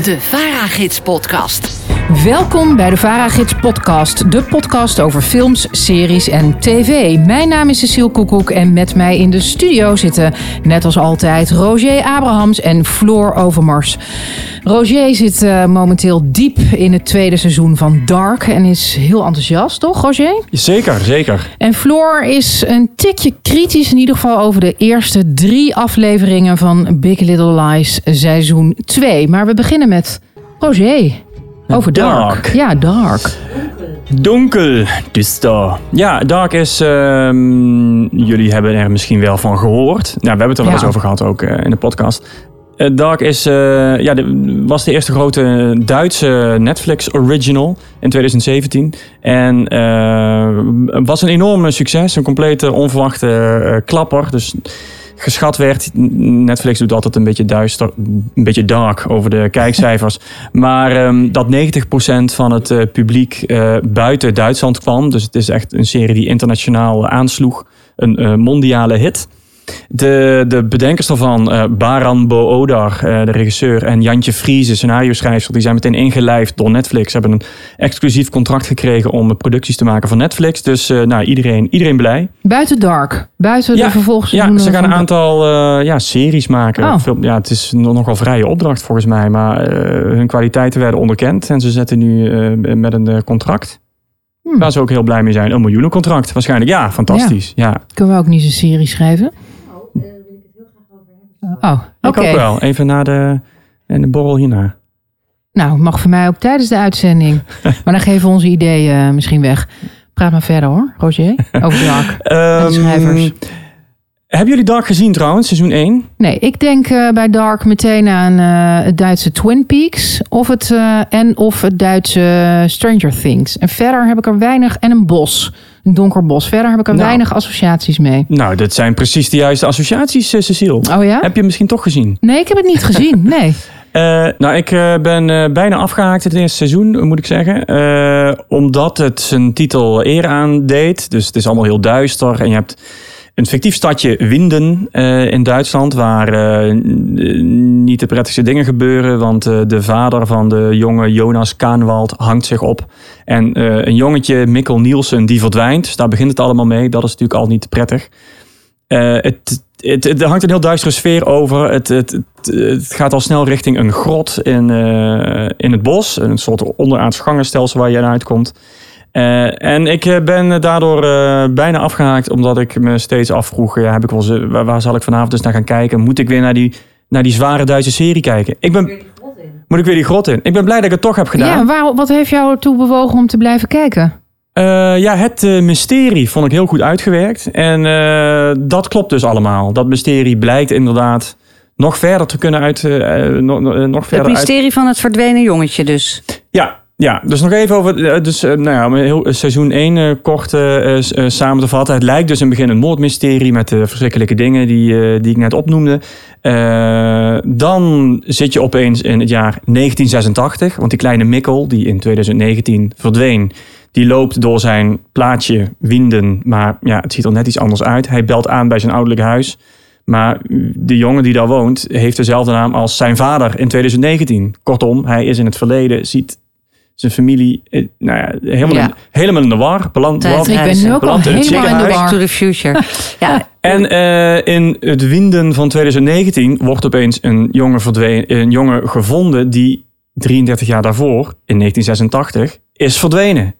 De VARA-gids podcast. Welkom bij de VARA-gids podcast. De podcast over films, series en tv. Mijn naam is Cecile Koekoek en met mij in de studio zitten... net als altijd Roger Abrahams en Floor Overmars. Roger zit uh, momenteel diep in het tweede seizoen van Dark... en is heel enthousiast, toch Roger? Zeker, zeker. En Floor is een tikje kritisch in ieder geval... over de eerste drie afleveringen van Big Little Lies seizoen 2. Maar we beginnen met Roger... Over Dark. Dark. Ja, Dark. Donkel, duister. Ja, Dark is... ehm, jullie hebben er misschien wel van gehoord. Nou, we hebben het er wel Ja. eens over gehad ook eh, in de podcast. Eh, Dark is, eh, ja, de, was de eerste grote Duitse Netflix original in 2017. En was een enorme succes. Een complete onverwachte klapper. Dus geschat werd. Netflix doet altijd een beetje duister, een beetje dark over de kijkcijfers. maar ehm, dat 90% van het eh, publiek eh, buiten Duitsland kwam. Dus het is echt een serie die internationaal aansloeg. Een eh, mondiale hit. De, de bedenkers daarvan, eh, Baran Boodar, eh, de regisseur, en Jantje Vries, de scenario-schrijver, die zijn meteen ingelijfd door Netflix. Ze hebben een exclusief contract gekregen om producties te maken voor Netflix. Dus eh, nou, iedereen, iedereen blij. Buiten Dark. Buiten de Ja, vervolgseizoenen. Ja, ze gaan van- een aantal eh, ja, series maken. Oh. Veel- ja, het is nog- nogal vrije opdracht volgens mij. Maar eh, hun kwaliteiten werden onderkend. En ze zetten nu eh, met een eh, contract. Hmm. Waar ze ook heel blij mee zijn. Een miljoenencontract waarschijnlijk. Ja, fantastisch. Ja, Kunnen we ook niet een serie schrijven? Oh, oké. ik ook wel. Even naar de, en de borrel hierna. Nou, mag voor mij ook tijdens de uitzending. maar dan geven we onze ideeën eh, misschien weg. Praat maar verder hoor, Roger. Over Dark. Ehm, schrijvers. hebben jullie Dark gezien trouwens, seizoen 1? Nee, ik denk eh, bij Dark meteen aan eh, het Duitse Twin Peaks. Of het, en of het Duitse Stranger Things. En verder heb ik er weinig... En een bos. Een donker bos. Verder heb ik er Nou. weinig associaties mee. Nou, dat zijn precies de juiste associaties, eh, Cecile. Oh ja? Heb je misschien toch gezien? Nee, ik heb het niet gezien. Nee. Eh, nou, ik eh, ben bijna afgehaakt het eerste seizoen, moet ik zeggen. Omdat het zijn titel eer aandeed. Dus het is allemaal heel duister. En je hebt een fictief stadje Winden eh, in Duitsland... waar eh, niet de prettigste dingen gebeuren. Want eh, de vader van de jonge Jonas Kaanwald hangt zich op. En een jongetje, Mikkel Nielsen, die verdwijnt. Dus daar begint het allemaal mee. Dat is natuurlijk al niet prettig. Het, het, er hangt een heel duistere sfeer over. Het, het, het, gaat al snel richting een grot in, in het bos. Een soort onderaards gangenstelsel waar je aan uitkomt. Eh, en ik eh, ben daardoor eh, bijna afgehaakt, omdat ik me steeds afvroeg: ja, heb ik wel, ze- waar, waar zal ik vanavond dus naar gaan kijken? Moet ik weer naar die, naar die zware Duitse serie kijken? Ik ben, moet ik weer die grot in? Ik ben blij dat ik het toch heb gedaan. Ja, waar, wat heeft jou ertoe bewogen om te blijven kijken? Eh, ja, het eh, mysterie vond ik heel goed uitgewerkt. En eh, dat klopt dus allemaal. Dat mysterie blijkt inderdaad nog verder te kunnen uit... nog, nog- Het verder uit... mysterie van het verdwenen jongetje dus. Ja, ja, dus nog even over... eh, Dus, eh, nou ja, heel, eh, seizoen 1 kort eh, eh, s- eh, samen te vatten. Het lijkt dus in het begin een moordmysterie... met de verschrikkelijke dingen die, die ik net opnoemde. Dan zit je opeens in het jaar 1986. Want die kleine Mikkel, die in 2019 verdween... die loopt door zijn plaatsje Winden. Maar ja, het ziet er net iets anders uit. Hij belt aan bij zijn ouderlijk huis... Maar de jongen die daar woont, heeft dezelfde naam als zijn vader in 2019. Kortom, hij is in het verleden, ziet zijn familie eh, nou ja, helemaal, Ja. In, helemaal in de war. Beland, beland- Ik ben reizen. nu ook al Beland in het helemaal in de ziekenhuis. To war. the future. Ja, En eh, in het winden van 2019 wordt opeens een jongen, verdwenen, een jongen gevonden die 33 jaar daarvoor, in 1986, is verdwenen.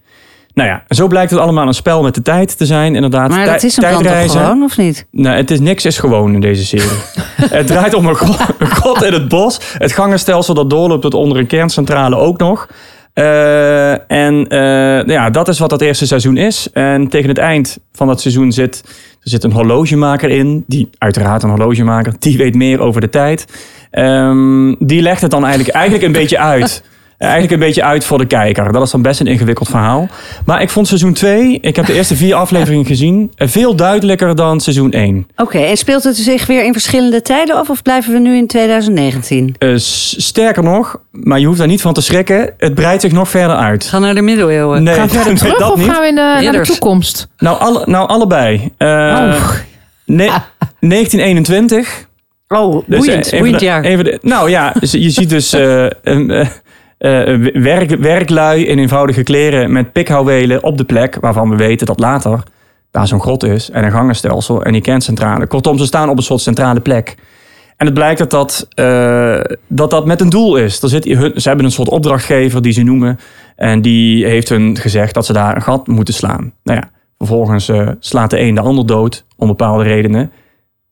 Nou ja, zo blijkt het allemaal een spel met de tijd te zijn. Inderdaad, maar dat is toch tijdreizen. gewoon, of niet? Nou, het is niks is gewoon in deze serie. het draait om een god, een god in het bos. Het gangenstelsel dat doorloopt tot onder een kerncentrale ook nog. Eh, en eh, ja, dat is wat dat eerste seizoen is. En tegen het eind van dat seizoen zit, er zit een horlogemaker in. Die, uiteraard een horlogemaker, die weet meer over de tijd. Ehm, die legt het dan eigenlijk, eigenlijk een beetje uit. Eigenlijk een beetje uit voor de kijker. Dat is dan best een ingewikkeld verhaal. Maar ik vond seizoen 2, ik heb de eerste vier afleveringen gezien, eh, veel duidelijker dan seizoen 1. Oké, en speelt het zich weer in verschillende tijden af of blijven we nu in 2019? Eh, sterker nog, maar je hoeft daar niet van te schrikken, het breidt zich nog verder uit. Gaan naar de middeleeuwen. Nee, Gaan we verder nee, terug dat of niet. gaan we in de, naar de toekomst? Nou, alle, nou allebei. Eh, Oh. ne- 1921. Oh, Dus, boeiend, eh, even boeiend de- jaar. even de- nou ja, dus je ziet dus eh, een, eh, eh, werk, werklui in eenvoudige kleren met pikhouwelen op de plek waarvan we weten dat later daar zo'n grot is en een gangenstelsel en die kerncentrale. Kortom, ze staan op een soort centrale plek. En het blijkt dat dat, eh, dat, dat met een doel is. Er zit, ze hebben een soort opdrachtgever die ze noemen. En die heeft hun gezegd dat ze daar een gat moeten slaan. Nou ja, vervolgens eh, slaat de een de ander dood om bepaalde redenen.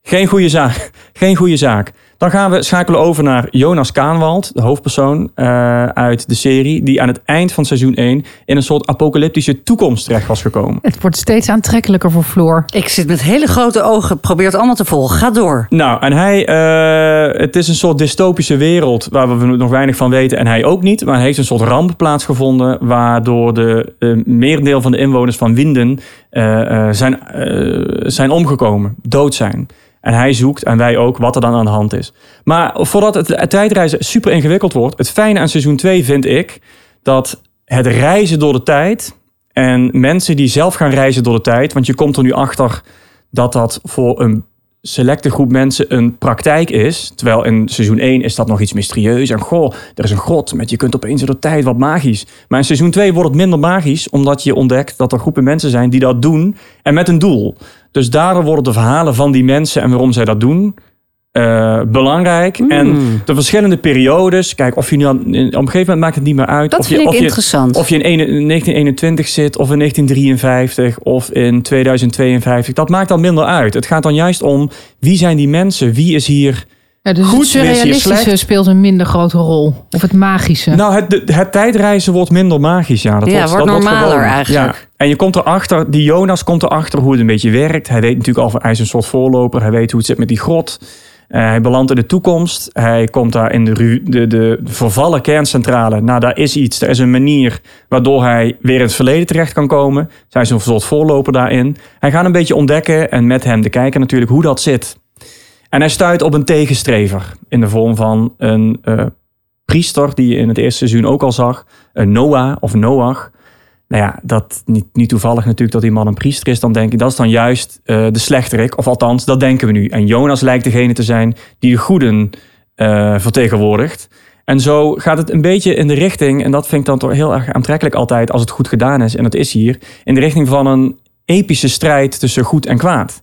Geen goede zaak. Geen goede zaak. Dan gaan we schakelen over naar Jonas Kaanwald, de hoofdpersoon eh, uit de serie, die aan het eind van seizoen 1 in een soort apocalyptische toekomst terecht was gekomen. Het wordt steeds aantrekkelijker voor Floor. Ik zit met hele grote ogen, probeer het allemaal te volgen. Ga door. Nou, en hij, eh, het is een soort dystopische wereld waar we nog weinig van weten en hij ook niet. Maar er heeft een soort ramp plaatsgevonden waardoor de eh, merendeel van de inwoners van Winden eh, eh, zijn, eh, zijn omgekomen, dood zijn. En hij zoekt, en wij ook, wat er dan aan de hand is. Maar voordat het, tijdreizen super ingewikkeld wordt, het fijne aan seizoen 2 vind ik dat het reizen door de tijd en mensen die zelf gaan reizen door de tijd, want je komt er nu achter dat dat voor een selecte groep mensen een praktijk is. Terwijl in seizoen 1 is dat nog iets mysterieus. En goh, er is een grot met je kunt opeens door de tijd wat magisch. Maar in seizoen 2 wordt het minder magisch, omdat je ontdekt dat er groepen mensen zijn die dat doen en met een doel. Dus daardoor worden de verhalen van die mensen en waarom zij dat doen eh, belangrijk. En de verschillende periodes. Kijk, of je nu aan, op een gegeven moment maakt het niet meer uit. Dat of je, vind ik of je, interessant. Of je in 1921 zit, of in 1953, of in 2052. Dat maakt dan minder uit. Het gaat dan juist om wie zijn die mensen? Wie is hier. Ja, dus Goed, het surrealistische speelt een minder grote rol. Of het magische. Nou, het, het tijdreizen wordt minder magisch. Ja, dat Ja, wordt, wordt dat normaler gewoon. eigenlijk. Ja. En je komt erachter, die Jonas komt erachter hoe het een beetje werkt. Hij weet natuurlijk al, van- hij is een soort voorloper. Hij weet hoe het zit met die grot. Eh, hij belandt in de toekomst. Hij komt daar in de, ru- de, de, de vervallen kerncentrale. Nou, daar is iets. Er is een manier waardoor hij weer in het verleden terecht kan komen. Zij is een soort voorloper daarin. Hij gaat een beetje ontdekken en met hem de kijker natuurlijk hoe dat zit. En hij stuit op een tegenstrever in de vorm van een eh, priester die je in het eerste seizoen ook al zag. Een Noah of Noach. Nou ja, dat niet, niet toevallig natuurlijk dat die man een priester is. Dan denk ik, dat is dan juist eh, de slechterik. Of althans, dat denken we nu. En Jonas lijkt degene te zijn die de goeden eh, vertegenwoordigt. En zo gaat het een beetje in de richting, en dat vind ik dan toch heel erg aantrekkelijk altijd als het goed gedaan is, en dat is hier, in de richting van een epische strijd tussen goed en kwaad.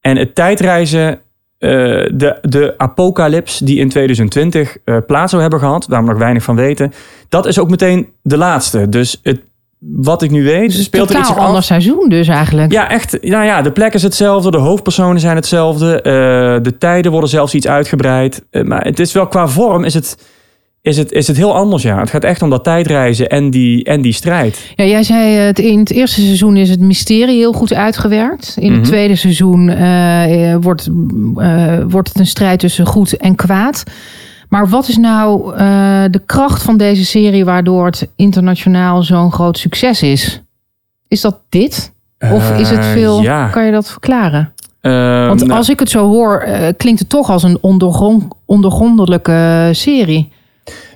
En het tijdreizen, eh, de, de apocalyps die in 2020 eh, plaats zou hebben gehad, waar we nog weinig van weten, dat is ook meteen de laatste. Dus het, wat ik nu weet, Dus speelt er een iets af. ander seizoen dus eigenlijk. Ja, echt. Nou ja, de plek is hetzelfde, de hoofdpersonen zijn hetzelfde, eh, de tijden worden zelfs iets uitgebreid. Maar het is wel qua vorm is het, is, het, is het heel anders, ja. Het gaat echt om dat tijdreizen en die, en die strijd. Ja, jij zei eh, het, in het eerste seizoen is het mysterie heel goed uitgewerkt. In het Mhm. tweede seizoen eh, eh, wordt, wordt het een strijd tussen goed en kwaad. Maar wat is nou de kracht van deze serie waardoor het internationaal zo'n groot succes is? Is dat dit? Of is het veel... ja. Kan je dat verklaren? Want nou, als ik het zo hoor, klinkt het toch als een ondergrond, ondergrondelijke serie.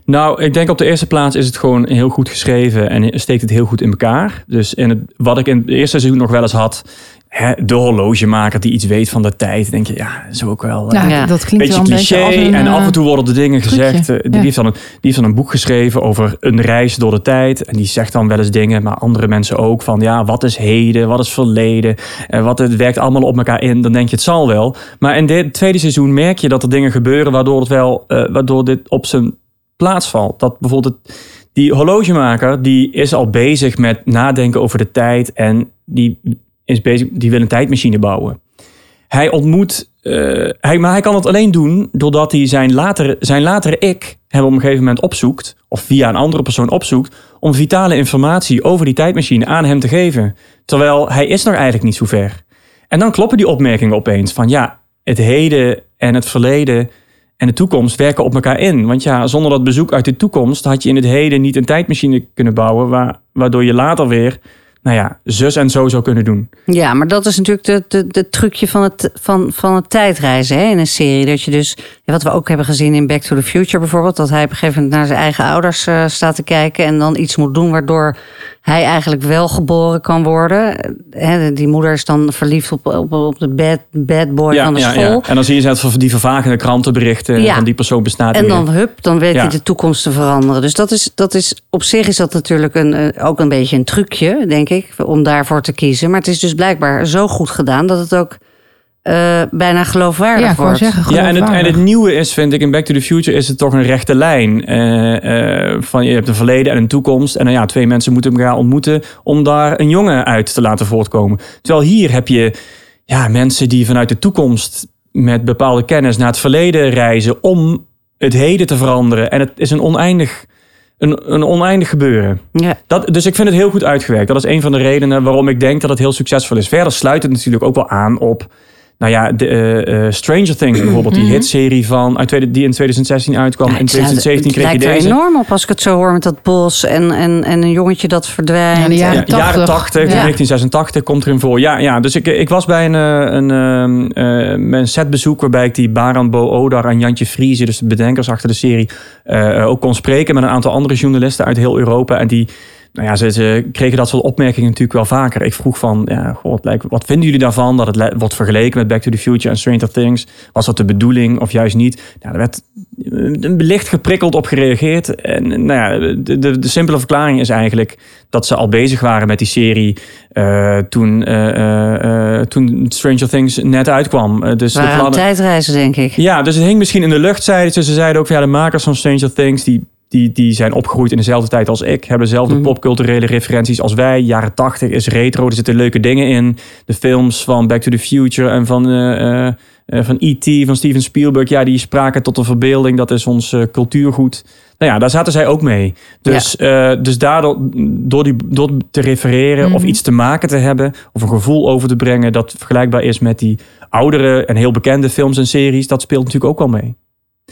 Nou, ik denk op de eerste plaats is het gewoon heel goed geschreven en steekt het heel goed in elkaar. Dus in het, wat ik in het eerste seizoen nog wel eens had, hè, de horlogemaker die iets weet van de tijd, denk je, ja, dat is ook wel... eh, Ja, Ja. dat klinkt beetje wel een cliché. beetje een... en eh, af en toe worden de dingen trucje. gezegd. eh, die, Ja. heeft dan een, die heeft dan een boek geschreven over een reis door de tijd. En die zegt dan wel eens dingen, maar andere mensen ook. Van ja, wat is heden? Wat is verleden? En wat het werkt allemaal op elkaar in. Dan denk je, het zal wel. Maar in dit tweede seizoen merk je dat er dingen gebeuren waardoor, het wel, eh, waardoor dit op zijn plaats valt. Dat bijvoorbeeld het, die horlogemaker, die is al bezig met nadenken over de tijd. En die is bezig, die wil een tijdmachine bouwen. Hij ontmoet, eh, hij, maar hij kan het alleen doen doordat hij zijn latere, zijn latere ik hem op een gegeven moment opzoekt, of via een andere persoon opzoekt, om vitale informatie over die tijdmachine aan hem te geven. Terwijl hij is nog eigenlijk niet zo ver. En dan kloppen die opmerkingen opeens van ja, het heden en het verleden en de toekomst werken op elkaar in. Want ja, zonder dat bezoek uit de toekomst had je in het heden niet een tijdmachine kunnen bouwen, waar, waardoor je later weer, nou ja, zus en zo zou kunnen doen. Ja, maar dat is natuurlijk de, de, trucje van het, van, van het tijdreizen hè, in een serie. Dat je dus, wat we ook hebben gezien in Back to the Future bijvoorbeeld, dat hij op een gegeven moment naar zijn eigen ouders eh, staat te kijken en dan iets moet doen waardoor hij eigenlijk wel geboren kan worden. Die moeder is dan verliefd op, op, op de bad, bad boy van de school. En dan zie je net die vervagende krantenberichten Ja. van die persoon bestaat En dan hup, dan weet Ja. hij de toekomst te veranderen. Dus dat is, dat is op zich is dat natuurlijk een, eh, ook een beetje een trucje, denk ik, om daarvoor te kiezen. Maar het is dus blijkbaar zo goed gedaan dat het ook eh, bijna geloofwaardig Ja, wordt. zeggen, Ja, en het, en geloofwaardig. het nieuwe is, vind ik, in Back to the Future is het toch een rechte lijn. Eh, eh, van, je hebt een verleden en een toekomst. En dan ja, twee mensen moeten elkaar ontmoeten om daar een jongen uit te laten voortkomen. Terwijl hier heb je ja, mensen die vanuit de toekomst met bepaalde kennis naar het verleden reizen om het heden te veranderen. En het is een oneindig, een, een oneindig gebeuren. Ja. Dat, dus ik vind het heel goed uitgewerkt. Dat is een van de redenen waarom ik denk dat het heel succesvol is. Verder sluit het natuurlijk ook wel aan op. Nou ja, de, eh, eh, Stranger Things bijvoorbeeld, die hitserie van, uit die in 2016 uitkwam. Ja, in het slaat- 2017 het kreeg je lijkt er deze. enorm op als ik het zo hoor met dat bos en, en, en een jongetje dat verdwijnt. Ja, de jaren Ja, jaren 80. 80, Ja. 1986 komt erin voor. Ja, ja dus ik, ik was bij een, eh, een, mijn setbezoek waarbij ik die Baran Bo Odar en Jantje Friese, dus de bedenkers achter de serie, ook kon spreken met een aantal andere journalisten uit heel Europa. En die, nou ja, ze, ze kregen dat soort opmerkingen natuurlijk wel vaker. Ik vroeg van, ja, goh, wat, lijkt, wat vinden jullie daarvan dat het wordt vergeleken met Back to the Future en Stranger Things? Was dat de bedoeling of juist niet? Nou, er werd eh, licht geprikkeld op gereageerd. En nou ja, de, de, de simpele verklaring is eigenlijk dat ze al bezig waren met die serie eh, toen, eh, eh, eh, toen Stranger Things net uitkwam. Eh, dus de waren plannen- tijdreizen, denk ik. ja, dus het hing misschien in de lucht, zeiden ze. Ze zeiden ook van ja, de makers van Stranger Things, die, die, die zijn opgegroeid in dezelfde tijd als ik. Hebben dezelfde Mhm. popculturele referenties als wij. Jaren 80 is retro, er zitten leuke dingen in. De films van Back to the Future en van, eh, eh, eh, van E.T., van Steven Spielberg. Ja, die spraken tot de verbeelding. Dat is ons cultuurgoed. Nou ja, daar zaten zij ook mee. Dus, dus daardoor door, die, door te refereren of Mhm. iets te maken te hebben... of een gevoel over te brengen dat vergelijkbaar is met die oudere en heel bekende films en series... dat speelt natuurlijk ook wel mee.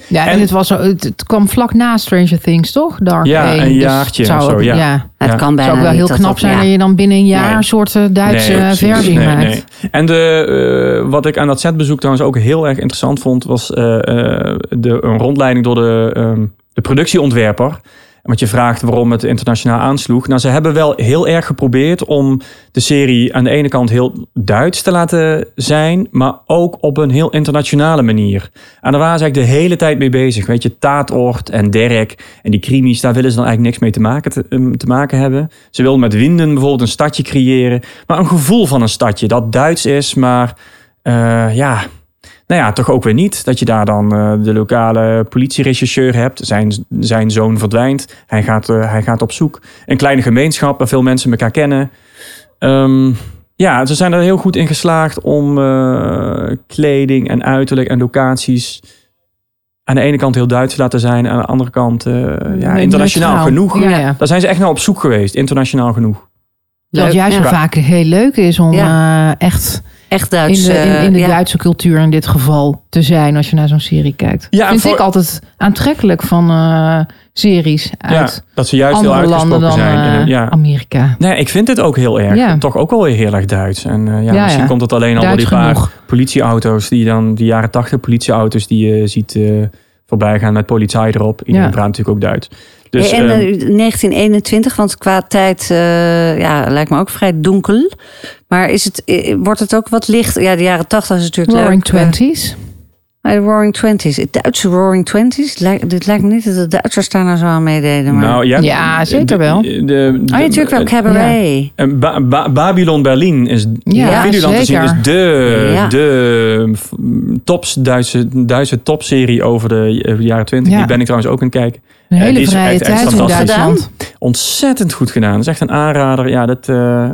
Ja, en, En- het, was, zo- het, het kwam vlak na Stranger Things, toch? Dark Ja, een Dus jaartje het zou of zo, ook- ja. Het Ja. kan Het bijna zou ook wel heel knap dat- zijn ja. dat je dan binnen een jaar Nee. een soort eh, Duitse Nee, precies. versie Nee, maakt. nee. En de, eh, wat ik aan dat setbezoek trouwens ook heel erg interessant vond... was eh, eh, de, een rondleiding door de, ehm, de productieontwerper. Want je vraagt waarom het internationaal aansloeg. Nou, ze hebben wel heel erg geprobeerd om de serie aan de ene kant heel Duits te laten zijn, maar ook op een heel internationale manier. En daar waren ze eigenlijk de hele tijd mee bezig. Weet je, Taatort en Derek en die krimis, daar willen ze dan eigenlijk niks mee te maken, te, te maken hebben. Ze wilden met Winden bijvoorbeeld een stadje creëren, maar een gevoel van een stadje dat Duits is, maar eh, ja, nou ja, toch ook weer niet. Dat je daar dan eh, de lokale politierechercheur hebt. Zijn, zijn zoon verdwijnt. Hij gaat, eh, hij gaat op zoek. Een kleine gemeenschap waar veel mensen elkaar kennen. Ehm, ja, ze zijn er heel goed in geslaagd om eh, kleding en uiterlijk en locaties aan de ene kant heel Duits te laten zijn. Aan de andere kant eh, ja, internationaal neutraal. genoeg. Ja, ja. Daar zijn ze echt naar op zoek geweest. Internationaal genoeg. Dat juist vaak heel leuk is om eh, echt Echt in Duits. de, in, in de eh, ja. Duitse cultuur in dit geval te zijn als je naar zo'n serie kijkt. Ja, Vind voor- ik altijd aantrekkelijk van eh, series uit Ja, dat ze juist heel andere uitgesproken landen dan zijn. in eh, ja. Amerika. Nee, ik vind het ook heel erg. Ja. Toch ook wel weer heel erg Duits. En eh, ja, Ja, misschien ja. komt het alleen al door die paar politieauto's die dan die jaren 80 politieauto's die je ziet eh, voorbij gaan met politie erop. Iedereen Ja. praat natuurlijk ook Duits. Dus, en ehm, eh, 1921, want qua tijd eh, ja, lijkt me ook vrij donker. Maar is het, eh, wordt het ook wat licht? Ja, de jaren 80 is natuurlijk Roaring eh, Twenties. maar de Roaring Twenties. Het Duitse Roaring Twenties. Dit lijkt me niet dat de Duitsers daar nou zo aan meededen. Maar... nou, ja, Ja, zeker wel. De, de, oh, natuurlijk wel. Cabaret. En Ba- Ba- Babylon Berlin is Ja, Videoland te zien is de, Ja. de f- tops Duitse, Duitse topserie over de eh, jaren 20. Ja. Die ben ik trouwens ook aan het kijken. Een hele die is vrije echt- echt tijd in fantastisch. Duitsland. Ontzettend goed gedaan. Dat is echt een aanrader. Ja, dat, eh, eh,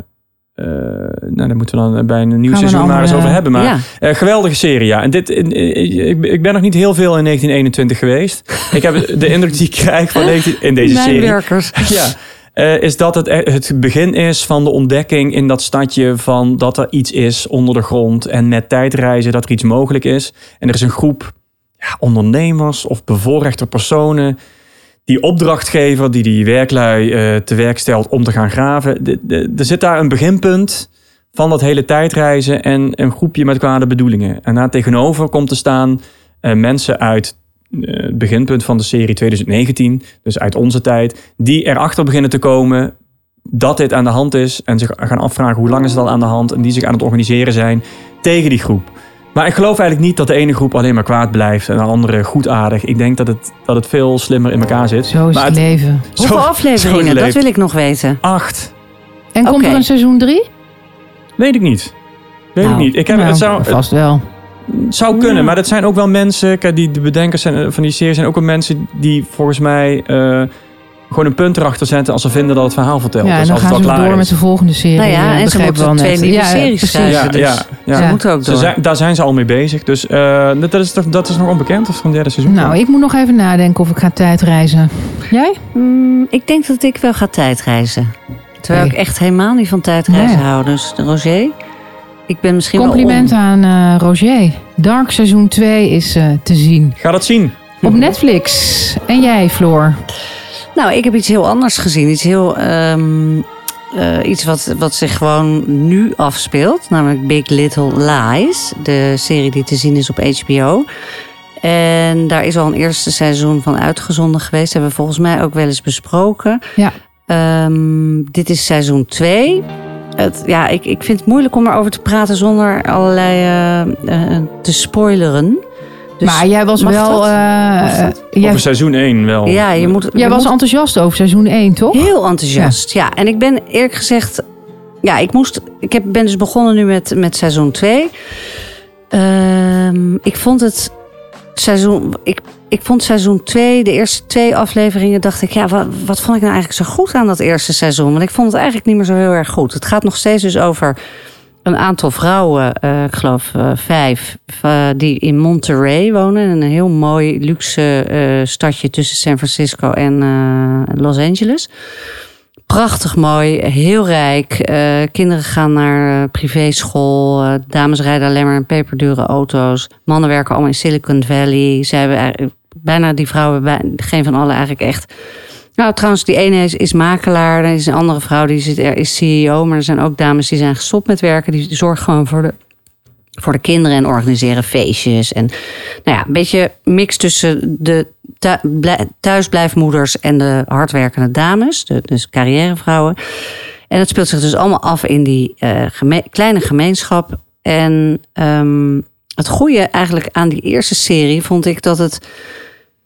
nou, daar moeten we dan bij een nieuw Gaan seizoen maar eens over hebben. Maar Ja. eh, geweldige serie, ja. En dit, ik, ik ben nog niet heel veel in 1921 geweest. Ik heb de indruk die ik krijg van 19 in deze serie. Mijnwerkers. Ja, eh, is dat het, het begin is van de ontdekking in dat stadje van dat er iets is onder de grond en met tijdreizen dat er iets mogelijk is. En er is een groep ja, ondernemers of bevoorrechte personen. Die opdrachtgever die die werklui eh, te werk stelt om te gaan graven. De- Er zit daar een beginpunt van dat hele tijdreizen en een groepje met kwade bedoelingen. En daar tegenover komt te staan eh, mensen uit eh, het beginpunt van de serie 2019, dus uit onze tijd, die erachter beginnen te komen dat dit aan de hand is en zich gaan afvragen hoe lang is het al aan de hand en die zich aan het organiseren zijn tegen die groep. Maar ik geloof eigenlijk niet dat de ene groep alleen maar kwaad blijft en de andere goedaardig. Ik denk dat het, dat het veel slimmer in elkaar zit. Zo is Maar het leven. zo- Hoeveel afleveringen? Dat wil ik nog weten. Acht. En komt er een seizoen 3? Weet ik niet. Weet Nou, ik niet. Ik heb, Nou, het zou, het vast wel. zou kunnen, maar dat zijn ook wel mensen. Kijk, die de bedenkers zijn, eh, van die serie zijn ook wel mensen die volgens mij eh, gewoon een punt erachter zetten als ze vinden dat het verhaal vertelt. Ja, en dus dan het gaan ze klaar door is. met de volgende serie. Nou ja, eh, en ze moeten wel twee net. nieuwe series schrijven. Ja, dus ja, ja. Ze Ja. moeten ook Ze zijn, daar zijn ze al mee bezig. Dus eh, dat, is, toch- dat is nog onbekend. Of van het derde seizoen. Nou, ik moet nog even nadenken of ik ga tijdreizen. Jij? Mm, ik denk dat ik wel ga tijdreizen. Terwijl Nee. ik echt helemaal niet van tijdreizen Nee. hou. Dus Roger, ik ben misschien Compliment wel aan eh, Roger. Dark seizoen 2 is eh, te zien. Ga dat zien. Op Netflix. En jij, Floor? Nou, ik heb iets heel anders gezien. Iets heel... ehm, eh, iets wat, wat zich gewoon nu afspeelt. Namelijk Big Little Lies. De serie die te zien is op HBO. En daar is al een eerste seizoen van uitgezonden geweest. Hebben we volgens mij ook wel eens besproken. Ja. Ehm, dit is seizoen 2. Het, ja, ik, ik vind het moeilijk om erover te praten zonder allerlei eh, te spoileren. Dus maar jij was wel... eh, jij Over seizoen 1 wel. ja, je moet. jij je was moet enthousiast over seizoen 1, toch? heel enthousiast. Ja. en ik ben eerlijk gezegd. Ja, ik moest. Ik heb, ben dus begonnen nu met, met seizoen 2. Ehm, ik vond het seizoen. Ik, ik vond seizoen 2, de eerste twee afleveringen, dacht ik, ja, wat, wat vond ik nou eigenlijk zo goed aan dat eerste seizoen? Want ik vond het eigenlijk niet meer zo heel erg goed. Het gaat nog steeds dus over een aantal vrouwen, eh, ik geloof eh, vijf, eh, die in Monterey wonen. Een heel mooi luxe stadje tussen San Francisco en Los Angeles. Prachtig mooi, heel rijk. Kinderen gaan naar privéschool. Dames rijden alleen maar in peperdure auto's. Mannen werken allemaal in Silicon Valley. Ze hebben bijna die vrouwen, geen van allen eigenlijk echt. Nou, trouwens, die ene is, makelaar. Er is een andere vrouw die is, is CEO. Maar er zijn ook dames die zijn gestopt met werken. Die, zorgen gewoon voor de, voor de kinderen en organiseren feestjes. En nou ja, een beetje mix tussen de thuisblijfmoeders en de hardwerkende dames, dus carrièrevrouwen. En het speelt zich dus allemaal af in die geme kleine gemeenschap. En um, het goede eigenlijk aan die eerste serie vond ik dat het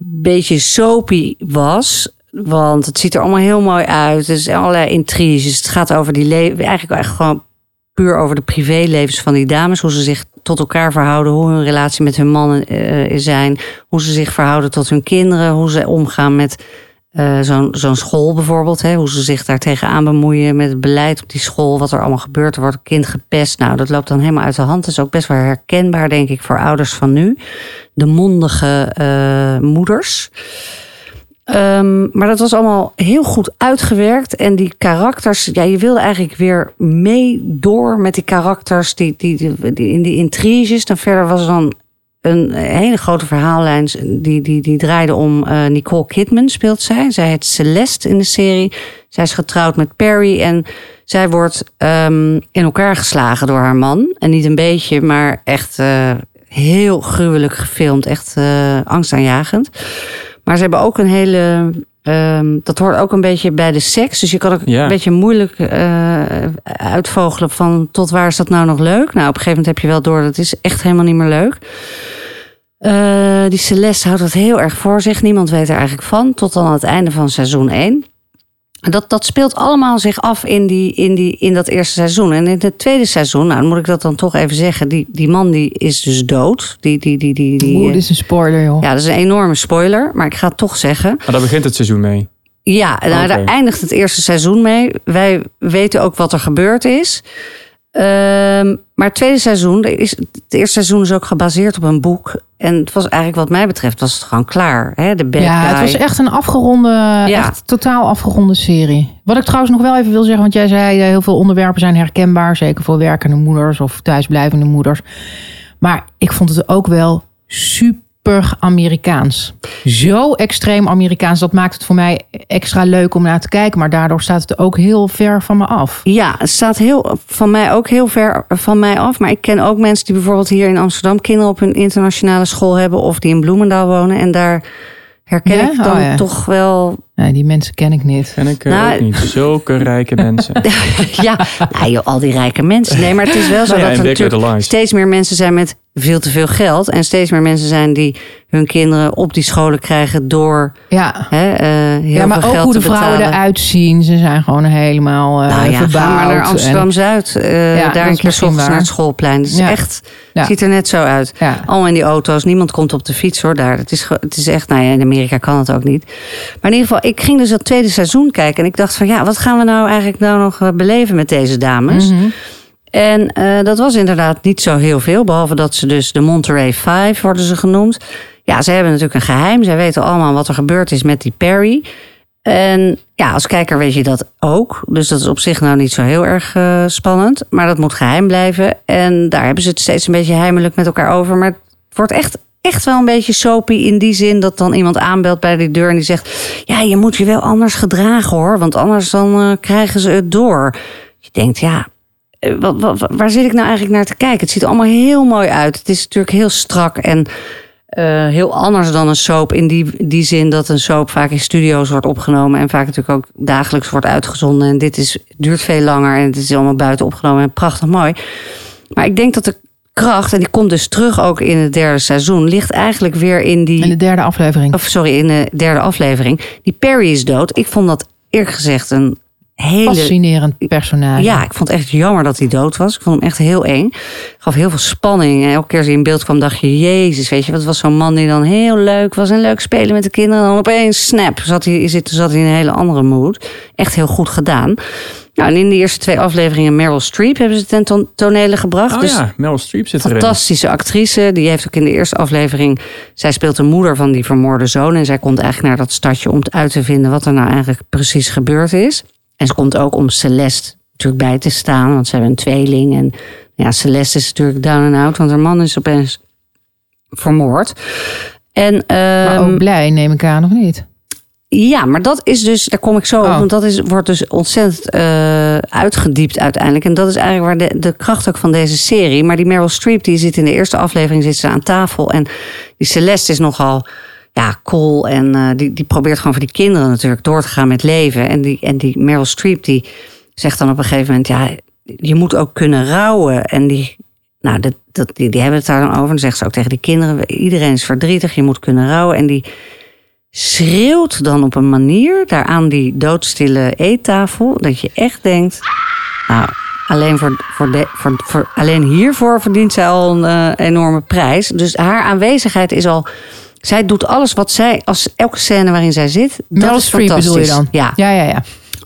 beetje soapy was. Want het ziet er allemaal heel mooi uit. Er zijn allerlei intriges. Het gaat over die leven. Eigenlijk gewoon puur over de privélevens van die dames. Hoe ze zich tot elkaar verhouden. Hoe hun relatie met hun mannen uh, zijn. Hoe ze zich verhouden tot hun kinderen. Hoe ze omgaan met uh, zo'n zo'n school bijvoorbeeld. Hè? Hoe ze zich daar tegenaan bemoeien met het beleid op die school. Wat er allemaal gebeurt. Er wordt een kind gepest. Nou, dat loopt dan helemaal uit de hand. Dat is ook best wel herkenbaar, denk ik, voor ouders van nu. De mondige uh, moeders. Um, maar dat was allemaal heel goed uitgewerkt. En die karakters, ja, je wilde eigenlijk weer mee door met die karakters, die, die, in die intriges. Dan verder was er dan een hele grote verhaallijn die, die, die draaide om uh, Nicole Kidman, speelt zij. Zij heet Celeste in de serie. Zij is getrouwd met Perry en zij wordt um, in elkaar geslagen door haar man. En niet een beetje, maar echt uh, heel gruwelijk gefilmd. Echt uh, angstaanjagend. Maar ze hebben ook een hele. Um, dat hoort ook een beetje bij de seks. Dus je kan ook Ja. een beetje moeilijk uh, uitvogelen van tot waar is dat nou nog leuk. Nou, op een gegeven moment heb je wel door dat is echt helemaal niet meer leuk. Uh, die Celeste houdt dat heel erg voor zich. Niemand weet er eigenlijk van. Tot dan aan het einde van seizoen 1. Dat, dat speelt allemaal zich af in, die, in, die, in dat eerste seizoen. En in het tweede seizoen, nou dan moet ik dat dan toch even zeggen. Die, die man die is dus dood. Die, die, die, die, die, Oeh, dit is een spoiler, joh. ja, dat is een enorme spoiler. Maar ik ga het toch zeggen. Maar daar begint het seizoen mee. Ja, nou, daar eindigt het eerste seizoen mee. Wij weten ook wat er gebeurd is. Ehm, maar het tweede seizoen, is, het eerste seizoen is ook gebaseerd op een boek. En het was eigenlijk, wat mij betreft, was het gewoon klaar. Hè? De bad Ja, het was echt een afgeronde, echt totaal afgeronde serie. Wat ik trouwens nog wel even wil zeggen, want jij zei eh, heel veel onderwerpen zijn herkenbaar, zeker voor werkende moeders of thuisblijvende moeders. Maar ik vond het ook wel super super Amerikaans. Zo extreem Amerikaans. Dat maakt het voor mij extra leuk om naar te kijken. Maar daardoor staat het ook heel ver van me af. Ja, het staat heel, van mij ook heel ver van mij af. Maar ik ken ook mensen die bijvoorbeeld hier in Amsterdam kinderen op hun internationale school hebben. Of die in Bloemendaal wonen. En daar herken Ja? ik dan Oh, ja. toch wel. Nee, die mensen ken ik niet. En ik eh, Nou, ook niet. Zulke rijke mensen. ja, nou, joh, al die rijke mensen. Nee, maar het is wel zo Nou ja, dat er natuurlijk steeds meer mensen zijn met veel te veel geld. En steeds meer mensen zijn die hun kinderen op die scholen krijgen door Ja, hè, eh, heel ja maar veel ook hoe de te vrouwen betalen. eruit zien. Ze zijn gewoon helemaal eh Nou ja, verbouwd. ga maar naar Amsterdam-Zuid. eh, Ja, daar een keer s misschien ochtends waar. naar het schoolplein. Het is Ja. echt, Ja. ziet er net zo uit. Ja. Allemaal in die auto's. Niemand komt op de fiets hoor daar. Het is, het is echt, nou ja, in Amerika kan het ook niet. Maar in ieder geval, ik ging dus dat tweede seizoen kijken. En ik dacht van, ja, wat gaan we nou eigenlijk nou nog eh, beleven met deze dames? Mhm. En eh, dat was inderdaad niet zo heel veel. Behalve dat ze dus de Monterey Five worden ze genoemd. Ja, ze hebben natuurlijk een geheim. Zij weten allemaal wat er gebeurd is met die Perry. En ja, als kijker weet je dat ook. Dus dat is op zich nou niet zo heel erg eh, spannend. Maar dat moet geheim blijven. En daar hebben ze het steeds een beetje heimelijk met elkaar over. Maar het wordt echt, echt wel een beetje soapy in die zin... dat dan iemand aanbelt bij die deur en die zegt... ja, je moet je wel anders gedragen hoor. Want anders dan eh, krijgen ze het door. Je denkt, ja, eh, wat, waar zit ik nou eigenlijk naar te kijken? Het ziet er allemaal heel mooi uit. Het is natuurlijk heel strak en eh, heel anders dan een soap. In die, die zin dat een soap vaak in studio's wordt opgenomen. En vaak natuurlijk ook dagelijks wordt uitgezonden. En dit is, duurt veel langer en het is allemaal buiten opgenomen. En prachtig mooi. Maar ik denk dat de kracht, en die komt dus terug ook in het derde seizoen... ligt eigenlijk weer in die... In de derde aflevering. Of sorry, in de derde aflevering. Die Perry is dood. Ik vond dat eerlijk gezegd een hele Fascinerend personage. ja, ik vond het echt jammer dat hij dood was. Ik vond hem echt heel eng. Gaf heel veel spanning. En elke keer als hij in beeld kwam, dacht je, jezus, weet je, wat was zo'n man die dan heel leuk was en leuk spelen met de kinderen. En dan opeens, snap, zat hij, zat hij in een hele andere mood. Echt heel goed gedaan. Nou, en in de eerste twee afleveringen Meryl Streep hebben ze ten ton- tonele gebracht. Oh dus ja, Meryl Streep zit erin. fantastische actrice. Die heeft ook in de eerste aflevering. Zij speelt de moeder van die vermoorde zoon. En zij komt eigenlijk naar dat stadje om uit te vinden wat er nou eigenlijk precies gebeurd is. En ze komt ook om Celeste natuurlijk bij te staan. Want ze hebben een tweeling. En ja, Celeste is natuurlijk down and out. Want haar man is opeens vermoord. En, Maar ehm, ook blij, neem ik aan, of niet? Ja, maar dat is dus, daar kom ik zo op, Oh. want dat is, wordt dus ontzettend eh, uitgediept uiteindelijk. En dat is eigenlijk waar de, de kracht ook van deze serie. Maar die Meryl Streep, die zit in de eerste aflevering zit ze aan tafel. En die Celeste is nogal ja, cool en eh, die, die probeert gewoon voor die kinderen natuurlijk door te gaan met leven. En die, en die Meryl Streep, die zegt dan op een gegeven moment, ja, je moet ook kunnen rouwen. En die, nou, dat, dat, die, die hebben het daar dan over. En dan zegt ze ook tegen die kinderen, iedereen is verdrietig, je moet kunnen rouwen. En die schreeuwt dan op een manier daar aan die doodstille eettafel dat je echt denkt, nou, alleen, voor, voor de, voor, voor, alleen hiervoor verdient zij al een eh, enorme prijs. Dus haar aanwezigheid is al. Zij doet alles wat zij, als elke scène waarin zij zit, dat is Streep fantastisch. bedoel je dan? Ja, Ja, ja, ja.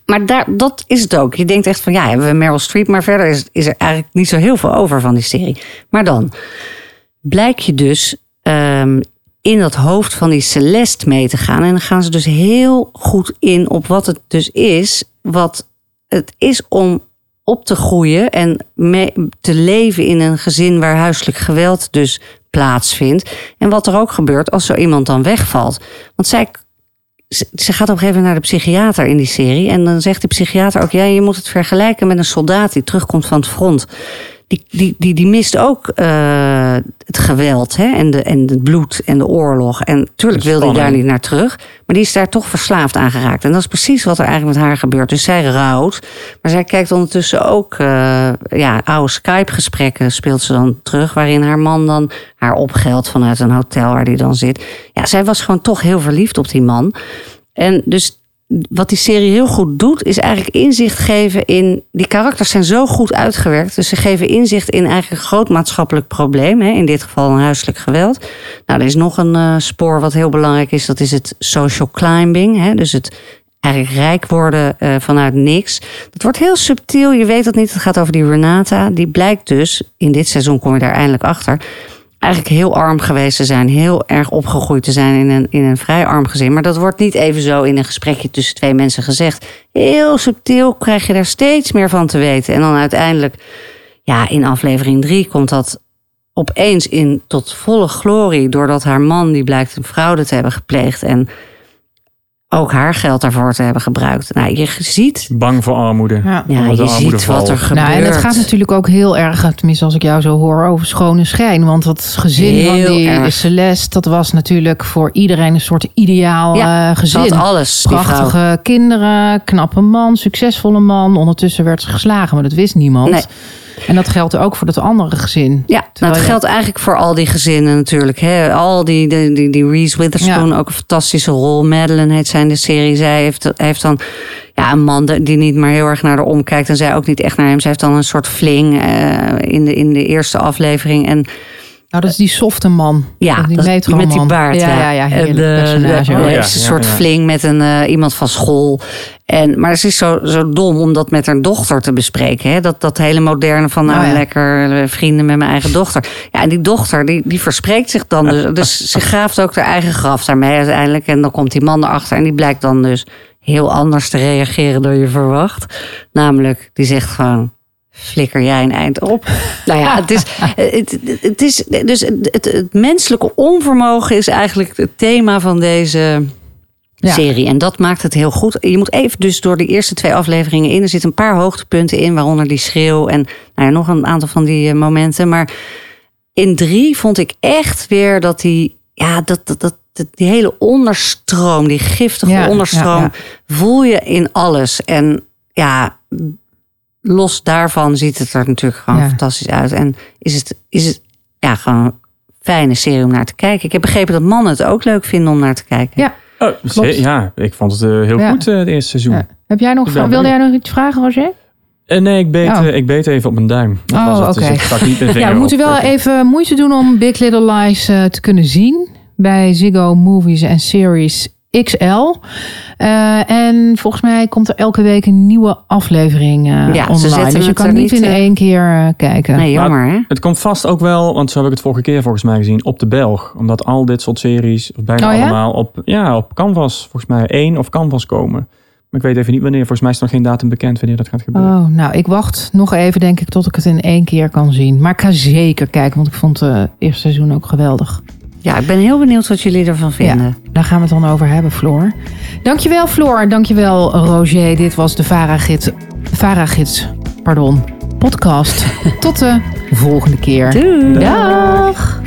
maar daar, dat is het ook. Je denkt echt van, ja, hebben we Meryl Streep, maar verder is, is er eigenlijk niet zo heel veel over van die serie. Maar dan blijk je dus ehm, in dat hoofd van die Celeste mee te gaan. En dan gaan ze dus heel goed in op wat het dus is, wat het is om op te groeien en te leven in een gezin waar huiselijk geweld dus plaatsvindt. En wat er ook gebeurt als zo iemand dan wegvalt. Want zij ze gaat op een gegeven moment naar de psychiater in die serie. En dan zegt de psychiater ook: ja, je moet het vergelijken met een soldaat die terugkomt van het front. Die, die, die, die mist ook eh, het geweld hè? En, de, en het bloed en de oorlog. En tuurlijk De wil hij daar niet naar terug. Maar die is daar toch verslaafd aan geraakt. En dat is precies wat er eigenlijk met haar gebeurt. Dus zij rouwt. Maar zij kijkt ondertussen ook eh, ja, oude Skype-gesprekken speelt ze dan terug. Waarin haar man dan haar opgeldt vanuit een hotel waar die dan zit. Ja, zij was gewoon toch heel verliefd op die man. En dus wat die serie heel goed doet, is eigenlijk inzicht geven in. Die karakters zijn zo goed uitgewerkt. Dus ze geven inzicht in eigenlijk groot maatschappelijk probleem. Hè, in dit geval een huiselijk geweld. Nou, er is nog een eh, spoor wat heel belangrijk is. Dat is het social climbing. Hè, dus het eigenlijk rijk worden eh, vanuit niks. Dat wordt heel subtiel. Je weet dat niet. Het gaat over die Renata. Die blijkt dus, in dit seizoen kom je daar eindelijk achter eigenlijk heel arm geweest te zijn. Heel erg opgegroeid te zijn in een, in een vrij arm gezin. Maar dat wordt niet even zo in een gesprekje tussen twee mensen gezegd. Heel subtiel krijg je daar steeds meer van te weten. En dan uiteindelijk, ja, in aflevering drie komt dat opeens in tot volle glorie, doordat haar man, die blijkt een fraude te hebben gepleegd en ook haar geld daarvoor te hebben gebruikt. Nou, je ziet, Bang voor armoede. Ja. ja, je ziet wat er gebeurt. Nou, en het gaat natuurlijk ook heel erg, tenminste als ik jou zo hoor, over schone schijn. Want dat gezin Heel van die erg. Celeste, dat was natuurlijk voor iedereen een soort ideaal Ja, eh, Ze gezin. alles. Prachtige kinderen, knappe man, succesvolle man. Ondertussen werd ze geslagen, maar dat wist niemand. Nee. En dat geldt ook voor het andere gezin. Ja, nou, het je- geldt eigenlijk voor al die gezinnen natuurlijk. Hè. Al die, die, die, die Reese Witherspoon, Ja. ook een fantastische rol. Madeline heet zij in de serie. Zij heeft, heeft dan ja, een man die niet maar heel erg naar haar omkijkt. En zij ook niet echt naar hem. Zij heeft dan een soort fling eh, in, de, in de eerste aflevering. En Nou, dat is die softe man. ja, die dat- met die baard. Ja, ja, ja. En Heerlijk de- personage. de- Oh, ja, een soort fling met een, eh, iemand van school. En, maar ze is zo, zo dom om dat met haar dochter te bespreken. Hè? Dat, dat hele moderne van nou Oh, ja. lekker eh, vrienden met mijn eigen dochter. Ja, en die dochter die, die verspreekt zich dan. Dus, dus ze graaft ook haar eigen graf daarmee uiteindelijk. En dan komt die man erachter en die blijkt dan dus heel anders te reageren dan je verwacht. Namelijk, die zegt gewoon flikker jij een eind op. nou ja, het is, het, het is dus het, het, het menselijke onvermogen is eigenlijk het thema van deze Ja. serie. En dat maakt het heel goed. Je moet even dus door de eerste twee afleveringen in. Er zitten een paar hoogtepunten in, waaronder die schreeuw en nou ja, nog een aantal van die eh, momenten. Maar in drie vond ik echt weer dat die, ja, dat, dat, die hele onderstroom, die giftige Ja, onderstroom, voel je in alles. En ja, los daarvan ziet het er natuurlijk gewoon Ja. fantastisch uit. En is het, is het ja, gewoon een fijne serie om naar te kijken. Ik heb begrepen dat mannen het ook leuk vinden om naar te kijken. Ja. Oh, ja, ik vond het eh, heel Ja. goed eh, het eerste seizoen. Ja. Heb jij nog, wilde jij nog iets vragen, Roger? Eh, nee, ik beet, Oh. ik beet even op mijn duim. Dat Oh, dus oké. ik stak niet mijn Ja, we moeten op. wel even moeite doen om Big Little Lies eh, te kunnen zien. Bij Ziggo Movies en Series XL. Eh, en volgens mij komt er elke week een nieuwe aflevering eh, Ja, ze online. Dus je kan niet in één keer eh, kijken. Nee, jammer hè? Het komt vast ook wel, want zo heb ik het vorige keer volgens mij gezien, op de Belg. Omdat al dit soort series, of bijna Oh ja? allemaal, op, ja, op Canvas, volgens mij één of Canvas komen. Maar ik weet even niet wanneer. Volgens mij is er nog geen datum bekend wanneer dat gaat gebeuren. Oh, nou, ik wacht nog even, denk ik, tot ik het in één keer kan zien. Maar ik ga zeker kijken, want ik vond het eerste seizoen ook geweldig. Ja, ik ben heel benieuwd wat jullie ervan vinden. Ja, daar gaan we het dan over hebben, Floor. Dankjewel, Floor. Dankjewel, Roger. Dit was de Varagids, Varagids pardon, podcast. Tot de volgende keer. Doei! Dag.